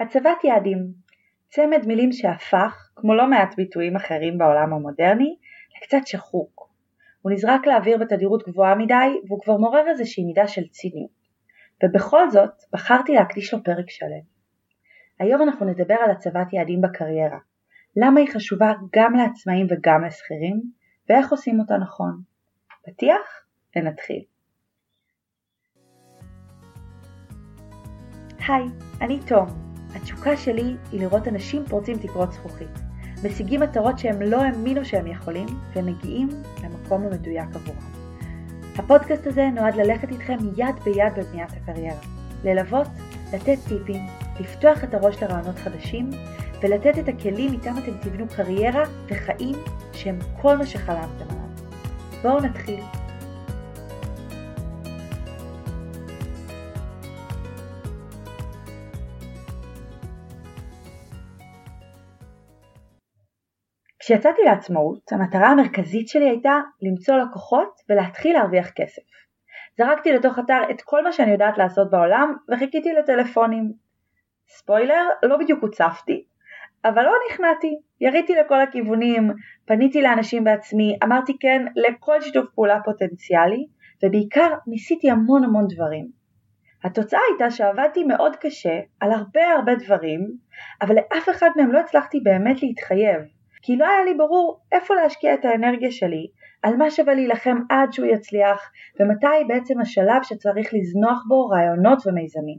הצבת יעדים צמד מילים שהפך, כמו לא מעט ביטויים אחרים בעולם המודרני, לקצת שחוק. הוא נזרק לאוויר בתדירות גבוהה מדי והוא כבר מעורר איזושהי מידה של ציניות. ובכל זאת בחרתי להקדיש לו פרק שלם. היום אנחנו נדבר על הצבת יעדים בקריירה, למה היא חשובה גם לעצמאים וגם לשכירים, ואיך עושים אותה נכון. פתיח ונתחיל. היי, אני תום. התשוקה שלי היא לראות אנשים פורצים תקרות זכוכית, משיגים מטרות שהם לא האמינו שהם יכולים, ומגיעים למקום המדויק עבורם. הפודקאסט הזה נועד ללכת איתכם יד ביד בבניית הקריירה, ללוות, לתת טיפים, לפתוח את הראש לרעיונות חדשים, ולתת את הכלים איתם אתם תבנו קריירה וחיים שהם כל מה שחלמתם עליו. בואו נתחיל. כשיצאתי לעצמאות, המטרה המרכזית שלי הייתה למצוא לקוחות ולהתחיל להרוויח כסף. זרקתי לתוך אתר את כל מה שאני יודעת לעשות בעולם וחיכיתי לטלפונים. ספוילר, לא בדיוק הוצפתי, אבל לא נכנעתי, יריתי לכל הכיוונים, פניתי לאנשים בעצמי, אמרתי כן לכל שיתוף פעולה פוטנציאלי, ובעיקר ניסיתי המון המון דברים. התוצאה הייתה שעבדתי מאוד קשה על הרבה הרבה דברים, אבל לאף אחד מהם לא הצלחתי באמת להתחייב, כי לא היה לי ברור איפה להשקיע את האנרגיה שלי, על מה שווה להילחם עד שהוא יצליח, ומתי בעצם השלב שצריך לזנוח בו רעיונות ומיזמים.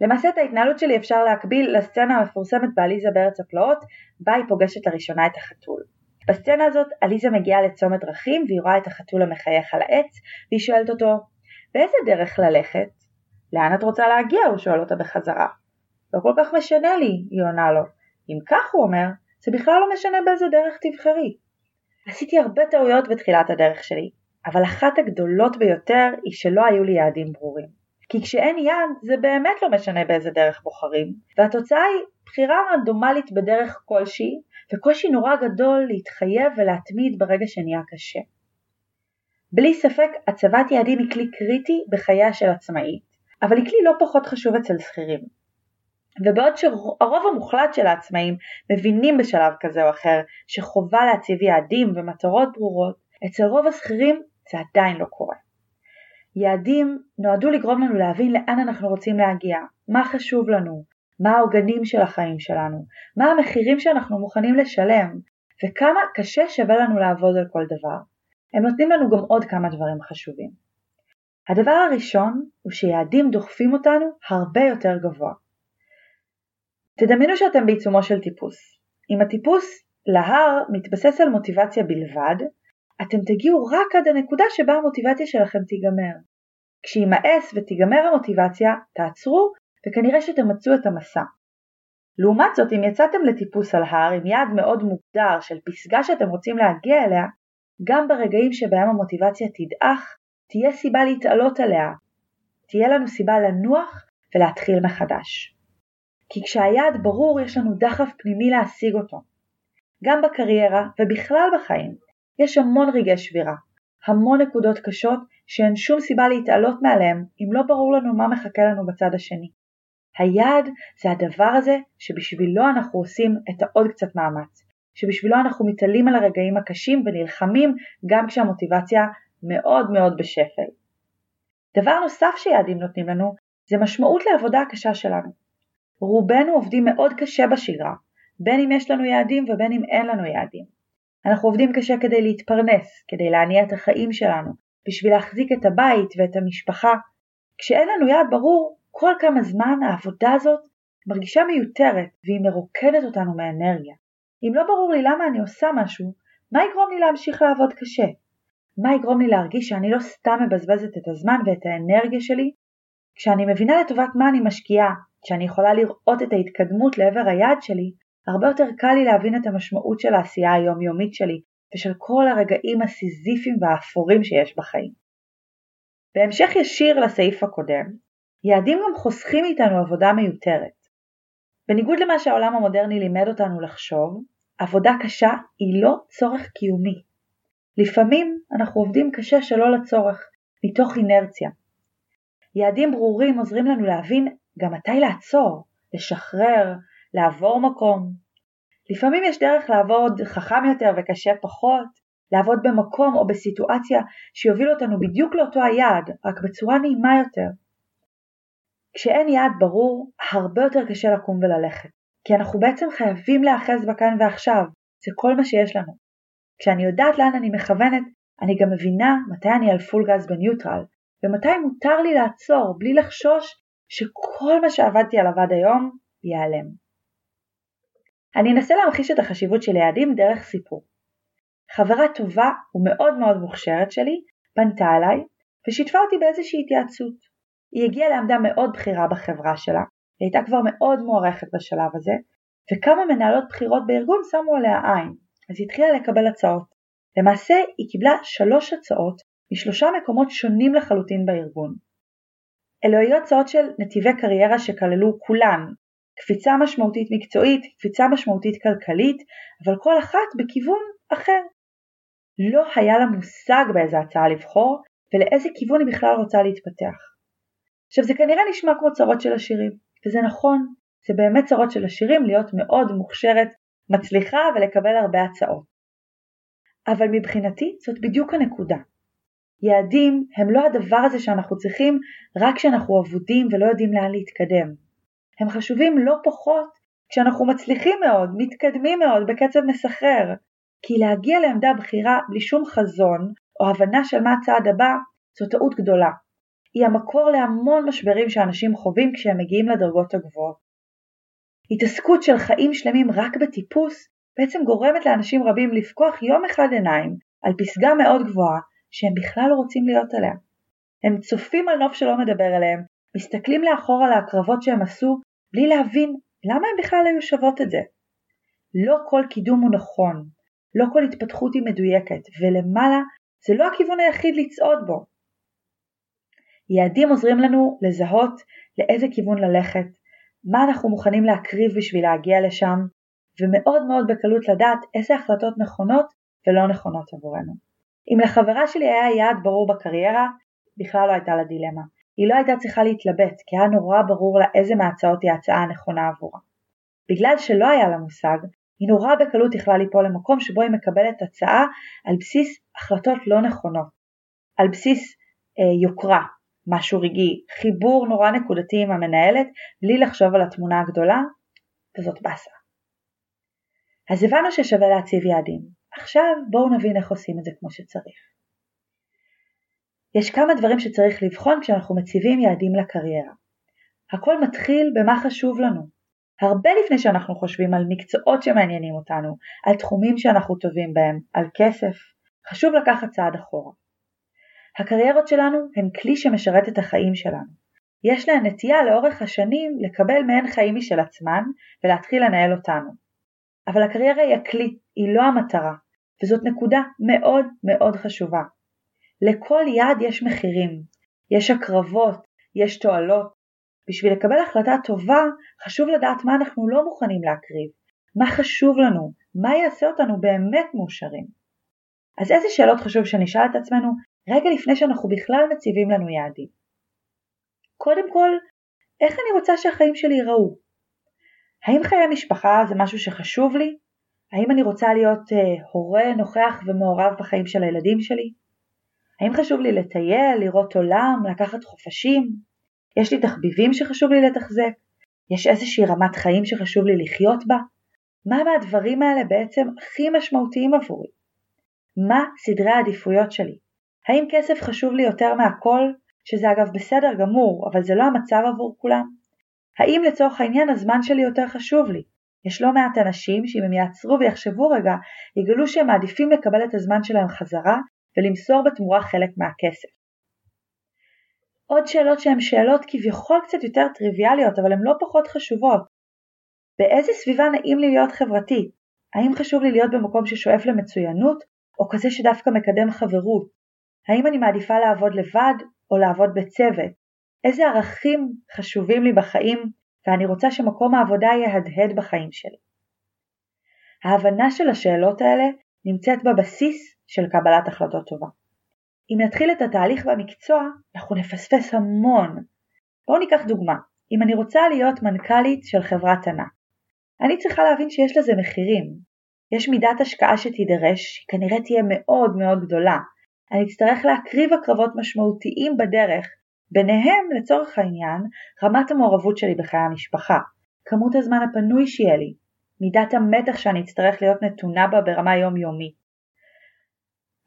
למעשה את ההתנהלות שלי אפשר להקביל לסצנה המפורסמת בעליזה בארץ הפלאות, בה היא פוגשת לראשונה את החתול. בסצנה הזאת עליזה מגיעה לצומת דרכים והיא רואה את החתול המחייך על העץ, והיא שואלת אותו, באיזה דרך ללכת? לאן את רוצה להגיע? הוא שואל אותה בחזרה. לא כל כך משנה לי, היא עונה לו. אם כך הוא אומר, זה בכלל לא משנה באיזה דרך תבחרי. עשיתי הרבה טעויות בתחילת הדרך שלי, אבל אחת הגדולות ביותר היא שלא היו לי יעדים ברורים. כי כשאין יעד זה באמת לא משנה באיזה דרך בוחרים, והתוצאה היא בחירה רנדומלית בדרך כלשהי, וקושי נורא גדול להתחייב ולהתמיד ברגע שנהיה קשה. בלי ספק הצבת יעדים היא כלי קריטי בחייה של עצמאית, אבל היא כלי לא פחות חשוב אצל שכירים. ובעוד שהרוב המוחלט של העצמאים מבינים בשלב כזה או אחר שחובה להציב יעדים ומטרות ברורות, אצל רוב השכירים זה עדיין לא קורה. יעדים נועדו לגרום לנו להבין לאן אנחנו רוצים להגיע, מה חשוב לנו, מה העוגנים של החיים שלנו, מה המחירים שאנחנו מוכנים לשלם, וכמה קשה שווה לנו לעבוד על כל דבר. הם נותנים לנו גם עוד כמה דברים חשובים. הדבר הראשון הוא שיעדים דוחפים אותנו הרבה יותר גבוה. תדמיינו שאתם בעיצומו של טיפוס. אם הטיפוס להר מתבסס על מוטיבציה בלבד, אתם תגיעו רק עד הנקודה שבה המוטיבציה שלכם תיגמר. כשימאס ותיגמר המוטיבציה, תעצרו וכנראה שתמצו את המסע. לעומת זאת, אם יצאתם לטיפוס על הר עם יעד מאוד מוגדר של פסגה שאתם רוצים להגיע אליה, גם ברגעים שבהם המוטיבציה תדעך, תהיה סיבה להתעלות עליה. תהיה לנו סיבה לנוח ולהתחיל מחדש. כי כשהיעד ברור יש לנו דחף פנימי להשיג אותו. גם בקריירה ובכלל בחיים יש המון רגעי שבירה, המון נקודות קשות שאין שום סיבה להתעלות מעליהם אם לא ברור לנו מה מחכה לנו בצד השני. היעד זה הדבר הזה שבשבילו אנחנו עושים את העוד קצת מאמץ, שבשבילו אנחנו מתעלים על הרגעים הקשים ונלחמים גם כשהמוטיבציה מאוד מאוד בשפל. דבר נוסף שיעדים נותנים לנו זה משמעות לעבודה הקשה שלנו. רובנו עובדים מאוד קשה בשגרה, בין אם יש לנו יעדים ובין אם אין לנו יעדים. אנחנו עובדים קשה כדי להתפרנס, כדי להניע את החיים שלנו, בשביל להחזיק את הבית ואת המשפחה. כשאין לנו יעד ברור, כל כמה זמן העבודה הזאת מרגישה מיותרת והיא מרוקדת אותנו מאנרגיה. אם לא ברור לי למה אני עושה משהו, מה יגרום לי להמשיך לעבוד קשה? מה יגרום לי להרגיש שאני לא סתם מבזבזת את הזמן ואת האנרגיה שלי? כשאני מבינה לטובת מה אני משקיעה, כשאני יכולה לראות את ההתקדמות לעבר היעד שלי, הרבה יותר קל לי להבין את המשמעות של העשייה היומיומית שלי ושל כל הרגעים הסיזיפיים והאפורים שיש בחיים. בהמשך ישיר לסעיף הקודם, יעדים גם חוסכים מאיתנו עבודה מיותרת. בניגוד למה שהעולם המודרני לימד אותנו לחשוב, עבודה קשה היא לא צורך קיומי. לפעמים אנחנו עובדים קשה שלא לצורך, מתוך אינרציה. יעדים ברורים עוזרים לנו להבין גם מתי לעצור, לשחרר, לעבור מקום. לפעמים יש דרך לעבוד חכם יותר וקשה פחות, לעבוד במקום או בסיטואציה שיוביל אותנו בדיוק לאותו היעד, רק בצורה נעימה יותר. כשאין יעד ברור, הרבה יותר קשה לקום וללכת, כי אנחנו בעצם חייבים להיאחז בכאן ועכשיו, זה כל מה שיש לנו. כשאני יודעת לאן אני מכוונת, אני גם מבינה מתי אני על פול גז בניוטרל, ומתי מותר לי לעצור בלי לחשוש שכל מה שעבדתי עליו עד היום ייעלם. אני אנסה להמחיש את החשיבות של יעדים דרך סיפור. חברה טובה ומאוד מאוד מוכשרת שלי פנתה אליי ושיתפה אותי באיזושהי התייעצות. היא הגיעה לעמדה מאוד בכירה בחברה שלה, היא הייתה כבר מאוד מוערכת בשלב הזה, וכמה מנהלות בכירות בארגון שמו עליה עין, אז היא התחילה לקבל הצעות. למעשה היא קיבלה שלוש הצעות משלושה מקומות שונים לחלוטין בארגון. אלו היו הצעות של נתיבי קריירה שכללו כולן קפיצה משמעותית מקצועית, קפיצה משמעותית כלכלית, אבל כל אחת בכיוון אחר. לא היה לה מושג באיזה הצעה לבחור ולאיזה כיוון היא בכלל רוצה להתפתח. עכשיו זה כנראה נשמע כמו צרות של עשירים, וזה נכון, זה באמת צרות של עשירים להיות מאוד מוכשרת, מצליחה ולקבל הרבה הצעות. אבל מבחינתי זאת בדיוק הנקודה. יעדים הם לא הדבר הזה שאנחנו צריכים רק כשאנחנו אבודים ולא יודעים לאן להתקדם. הם חשובים לא פחות כשאנחנו מצליחים מאוד, מתקדמים מאוד בקצב מסחרר, כי להגיע לעמדה בכירה בלי שום חזון או הבנה של מה הצעד הבא זו טעות גדולה. היא המקור להמון משברים שאנשים חווים כשהם מגיעים לדרגות הגבוהות. התעסקות של חיים שלמים רק בטיפוס בעצם גורמת לאנשים רבים לפקוח יום אחד עיניים על פסגה מאוד גבוהה שהם בכלל לא רוצים להיות עליה. הם צופים על נוף שלא מדבר אליהם, מסתכלים לאחור על ההקרבות שהם עשו בלי להבין למה הם בכלל היו שוות את זה. לא כל קידום הוא נכון, לא כל התפתחות היא מדויקת, ולמעלה זה לא הכיוון היחיד לצעוד בו. יעדים עוזרים לנו לזהות לאיזה כיוון ללכת, מה אנחנו מוכנים להקריב בשביל להגיע לשם, ומאוד מאוד בקלות לדעת איזה החלטות נכונות ולא נכונות עבורנו. אם לחברה שלי היה יעד ברור בקריירה, בכלל לא הייתה לה דילמה. היא לא הייתה צריכה להתלבט, כי היה נורא ברור לה איזה מההצעות היא ההצעה הנכונה עבורה. בגלל שלא היה לה מושג, היא נורא בקלות יכלה ליפול למקום שבו היא מקבלת הצעה על בסיס החלטות לא נכונות, על בסיס אה, יוקרה, משהו רגעי, חיבור נורא נקודתי עם המנהלת, בלי לחשוב על התמונה הגדולה, וזאת באסה. אז הבנו ששווה להציב יעדים, עכשיו בואו נבין איך עושים את זה כמו שצריך. יש כמה דברים שצריך לבחון כשאנחנו מציבים יעדים לקריירה. הכל מתחיל במה חשוב לנו. הרבה לפני שאנחנו חושבים על מקצועות שמעניינים אותנו, על תחומים שאנחנו טובים בהם, על כסף, חשוב לקחת צעד אחורה. הקריירות שלנו הן כלי שמשרת את החיים שלנו. יש להן נטייה לאורך השנים לקבל מהן חיים משל עצמן ולהתחיל לנהל אותנו. אבל הקריירה היא הכלי, היא לא המטרה, וזאת נקודה מאוד מאוד חשובה. לכל יעד יש מחירים, יש הקרבות, יש תועלות. בשביל לקבל החלטה טובה חשוב לדעת מה אנחנו לא מוכנים להקריב, מה חשוב לנו, מה יעשה אותנו באמת מאושרים. אז איזה שאלות חשוב שנשאל את עצמנו רגע לפני שאנחנו בכלל מציבים לנו יעדים? קודם כל, איך אני רוצה שהחיים שלי ייראו? האם חיי משפחה זה משהו שחשוב לי? האם אני רוצה להיות uh, הורה נוכח ומעורב בחיים של הילדים שלי? האם חשוב לי לטייל, לראות עולם, לקחת חופשים? יש לי תחביבים שחשוב לי לתחזק? יש איזושהי רמת חיים שחשוב לי לחיות בה? מה מהדברים האלה בעצם הכי משמעותיים עבורי? מה סדרי העדיפויות שלי? האם כסף חשוב לי יותר מהכל? שזה אגב בסדר גמור, אבל זה לא המצב עבור כולם? האם לצורך העניין הזמן שלי יותר חשוב לי? יש לא מעט אנשים שאם הם יעצרו ויחשבו רגע, יגלו שהם מעדיפים לקבל את הזמן שלהם חזרה ולמסור בתמורה חלק מהכסף. עוד שאלות שהן שאלות כביכול קצת יותר טריוויאליות אבל הן לא פחות חשובות. באיזה סביבה נעים לי להיות חברתית? האם חשוב לי להיות במקום ששואף למצוינות או כזה שדווקא מקדם חברות? האם אני מעדיפה לעבוד לבד או לעבוד בצוות? איזה ערכים חשובים לי בחיים ואני רוצה שמקום העבודה יהדהד בחיים שלי? ההבנה של השאלות האלה נמצאת בבסיס של קבלת החלטות טובה. אם נתחיל את התהליך במקצוע, אנחנו נפספס המון. בואו ניקח דוגמה. אם אני רוצה להיות מנכ"לית של חברת ענק, אני צריכה להבין שיש לזה מחירים. יש מידת השקעה שתידרש, כנראה תהיה מאוד מאוד גדולה. אני אצטרך להקריב הקרבות משמעותיים בדרך, ביניהם, לצורך העניין, רמת המעורבות שלי בחיי המשפחה, כמות הזמן הפנוי שיהיה לי, מידת המתח שאני אצטרך להיות נתונה בה ברמה יומיומית,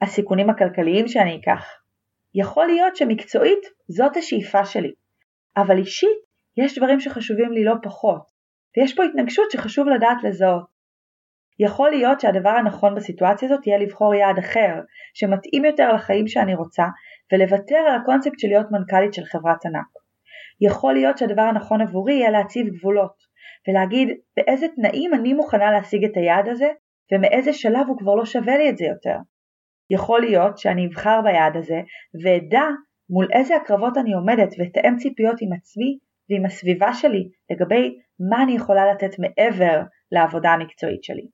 הסיכונים הכלכליים שאני אקח. יכול להיות שמקצועית זאת השאיפה שלי, אבל אישית יש דברים שחשובים לי לא פחות, ויש פה התנגשות שחשוב לדעת לזהות. יכול להיות שהדבר הנכון בסיטואציה הזאת יהיה לבחור יעד אחר, שמתאים יותר לחיים שאני רוצה, ולוותר על הקונספט של להיות מנכ"לית של חברת ענק. יכול להיות שהדבר הנכון עבורי יהיה להציב גבולות, ולהגיד באיזה תנאים אני מוכנה להשיג את היעד הזה, ומאיזה שלב הוא כבר לא שווה לי את זה יותר. יכול להיות שאני אבחר ביעד הזה, ואדע מול איזה הקרבות אני עומדת ואתאם ציפיות עם עצמי ועם הסביבה שלי לגבי מה אני יכולה לתת מעבר לעבודה המקצועית שלי.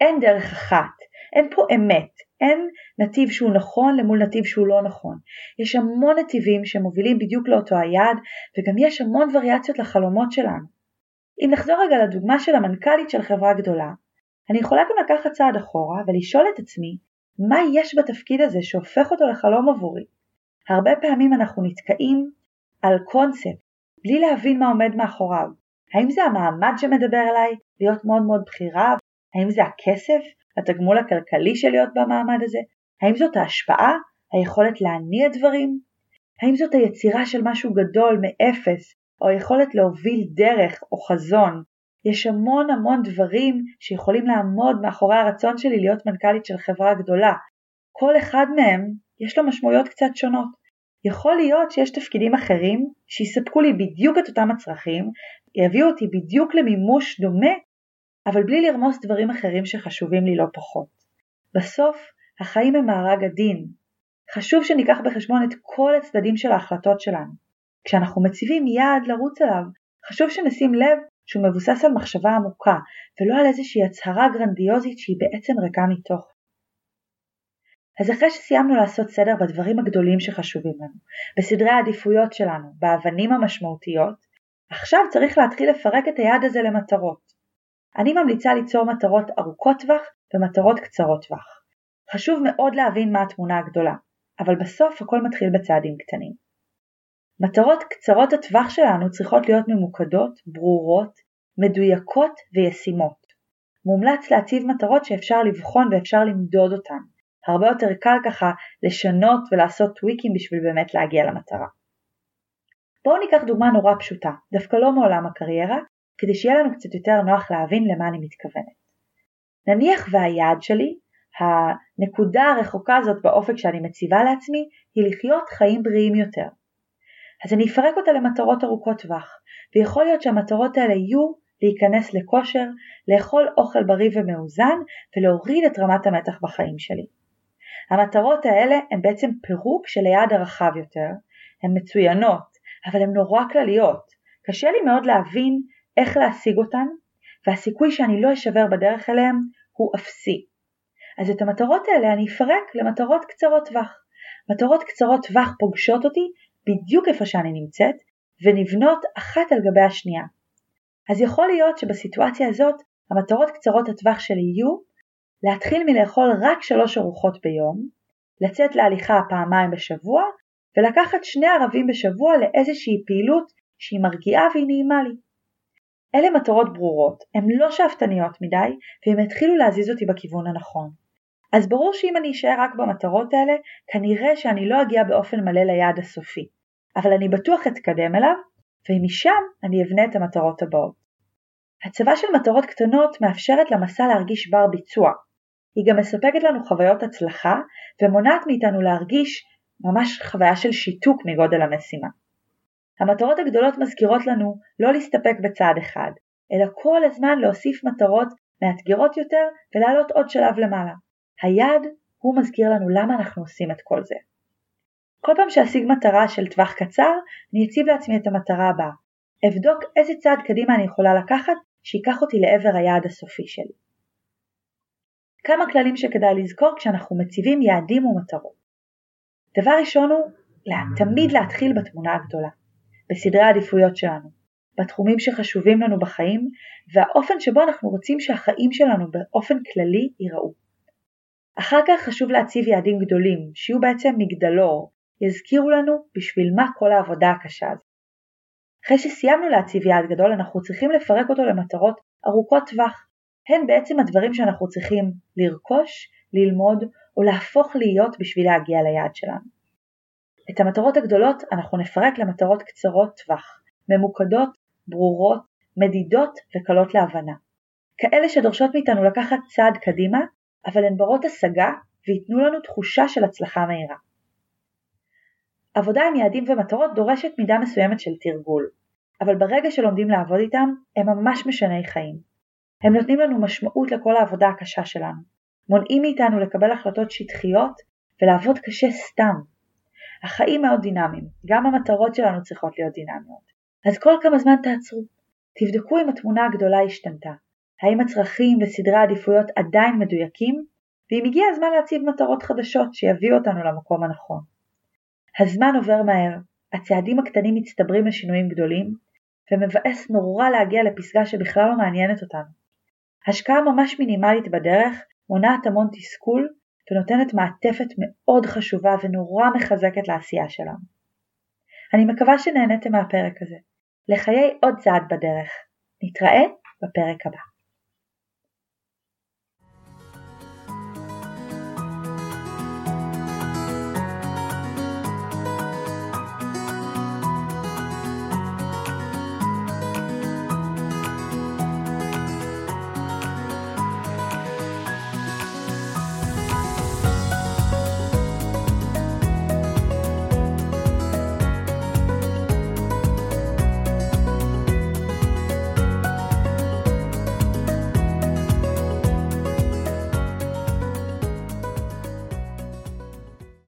אין דרך אחת, אין פה אמת, אין נתיב שהוא נכון למול נתיב שהוא לא נכון. יש המון נתיבים שמובילים בדיוק לאותו היעד וגם יש המון וריאציות לחלומות שלנו. אם נחזור רגע לדוגמה של המנכ"לית של חברה גדולה, אני יכולה גם לקחת צעד אחורה ולשאול את עצמי מה יש בתפקיד הזה שהופך אותו לחלום עבורי. הרבה פעמים אנחנו נתקעים על קונספט בלי להבין מה עומד מאחוריו. האם זה המעמד שמדבר אליי להיות מאוד מאוד בכירה? האם זה הכסף? התגמול הכלכלי של להיות במעמד הזה? האם זאת ההשפעה? היכולת להניע דברים? האם זאת היצירה של משהו גדול מאפס, או היכולת להוביל דרך או חזון? יש המון המון דברים שיכולים לעמוד מאחורי הרצון שלי להיות מנכ"לית של חברה גדולה. כל אחד מהם יש לו משמעויות קצת שונות. יכול להיות שיש תפקידים אחרים שיספקו לי בדיוק את אותם הצרכים, יביאו אותי בדיוק למימוש דומה, אבל בלי לרמוס דברים אחרים שחשובים לי לא פחות. בסוף, החיים הם מארג הדין. חשוב שניקח בחשבון את כל הצדדים של ההחלטות שלנו. כשאנחנו מציבים יעד לרוץ עליו, חשוב שנשים לב שהוא מבוסס על מחשבה עמוקה, ולא על איזושהי הצהרה גרנדיוזית שהיא בעצם ריקה מתוך. אז אחרי שסיימנו לעשות סדר בדברים הגדולים שחשובים לנו, בסדרי העדיפויות שלנו, באבנים המשמעותיות, עכשיו צריך להתחיל לפרק את היעד הזה למטרות. אני ממליצה ליצור מטרות ארוכות טווח ומטרות קצרות טווח. חשוב מאוד להבין מה התמונה הגדולה, אבל בסוף הכל מתחיל בצעדים קטנים. מטרות קצרות הטווח שלנו צריכות להיות ממוקדות, ברורות, מדויקות וישימות. מומלץ להציב מטרות שאפשר לבחון ואפשר למדוד אותן. הרבה יותר קל ככה לשנות ולעשות טוויקים בשביל באמת להגיע למטרה. בואו ניקח דוגמה נורא פשוטה, דווקא לא מעולם הקריירה, כדי שיהיה לנו קצת יותר נוח להבין למה אני מתכוונת. נניח והיעד שלי, הנקודה הרחוקה הזאת באופק שאני מציבה לעצמי, היא לחיות חיים בריאים יותר. אז אני אפרק אותה למטרות ארוכות טווח, ויכול להיות שהמטרות האלה יהיו להיכנס לכושר, לאכול אוכל בריא ומאוזן ולהוריד את רמת המתח בחיים שלי. המטרות האלה הן בעצם פירוק של היעד הרחב יותר, הן מצוינות, אבל הן נורא כלליות. קשה לי מאוד להבין איך להשיג אותן, והסיכוי שאני לא אשבר בדרך אליהן הוא אפסי. אז את המטרות האלה אני אפרק למטרות קצרות טווח. מטרות קצרות טווח פוגשות אותי בדיוק איפה שאני נמצאת, ונבנות אחת על גבי השנייה. אז יכול להיות שבסיטואציה הזאת המטרות קצרות הטווח שלי יהיו להתחיל מלאכול רק שלוש ארוחות ביום, לצאת להליכה פעמיים בשבוע ולקחת שני ערבים בשבוע לאיזושהי פעילות שהיא מרגיעה והיא נעימה לי. אלה מטרות ברורות, הן לא שאפתניות מדי והן יתחילו להזיז אותי בכיוון הנכון. אז ברור שאם אני אשאר רק במטרות האלה, כנראה שאני לא אגיע באופן מלא ליעד הסופי, אבל אני בטוח אתקדם אליו, ומשם אני אבנה את המטרות הבאות. הצבה של מטרות קטנות מאפשרת למסע להרגיש בר ביצוע. היא גם מספקת לנו חוויות הצלחה ומונעת מאיתנו להרגיש ממש חוויה של שיתוק מגודל המשימה. המטרות הגדולות מזכירות לנו לא להסתפק בצעד אחד, אלא כל הזמן להוסיף מטרות מאתגרות יותר ולעלות עוד שלב למעלה. היעד הוא מזכיר לנו למה אנחנו עושים את כל זה. כל פעם שאשיג מטרה של טווח קצר, אני אציב לעצמי את המטרה הבאה. אבדוק איזה צעד קדימה אני יכולה לקחת שייקח אותי לעבר היעד הסופי שלי. כמה כללים שכדאי לזכור כשאנחנו מציבים יעדים ומטרות. דבר ראשון הוא תמיד להתחיל בתמונה הגדולה. בסדרי העדיפויות שלנו, בתחומים שחשובים לנו בחיים והאופן שבו אנחנו רוצים שהחיים שלנו באופן כללי ייראו. אחר כך חשוב להציב יעדים גדולים, שיהיו בעצם מגדלור, יזכירו לנו בשביל מה כל העבודה הקשה הזאת. אחרי שסיימנו להציב יעד גדול אנחנו צריכים לפרק אותו למטרות ארוכות טווח. הן בעצם הדברים שאנחנו צריכים לרכוש, ללמוד או להפוך להיות בשביל להגיע ליעד שלנו. את המטרות הגדולות אנחנו נפרק למטרות קצרות טווח, ממוקדות, ברורות, מדידות וקלות להבנה. כאלה שדורשות מאיתנו לקחת צעד קדימה, אבל הן ברות השגה וייתנו לנו תחושה של הצלחה מהירה. עבודה עם יעדים ומטרות דורשת מידה מסוימת של תרגול, אבל ברגע שלומדים לעבוד איתם, הם ממש משני חיים. הם נותנים לנו משמעות לכל העבודה הקשה שלנו, מונעים מאיתנו לקבל החלטות שטחיות ולעבוד קשה סתם. החיים מאוד דינמיים, גם המטרות שלנו צריכות להיות דינמיות. אז כל כמה זמן תעצרו, תבדקו אם התמונה הגדולה השתנתה, האם הצרכים וסדרי העדיפויות עדיין מדויקים, ואם הגיע הזמן להציב מטרות חדשות שיביאו אותנו למקום הנכון. הזמן עובר מהר, הצעדים הקטנים מצטברים לשינויים גדולים, ומבאס נורא להגיע לפסגה שבכלל לא מעניינת אותנו. השקעה ממש מינימלית בדרך מונעת המון תסכול ונותנת מעטפת מאוד חשובה ונורא מחזקת לעשייה שלנו. אני מקווה שנהניתם מהפרק הזה. לחיי עוד צעד בדרך. נתראה בפרק הבא.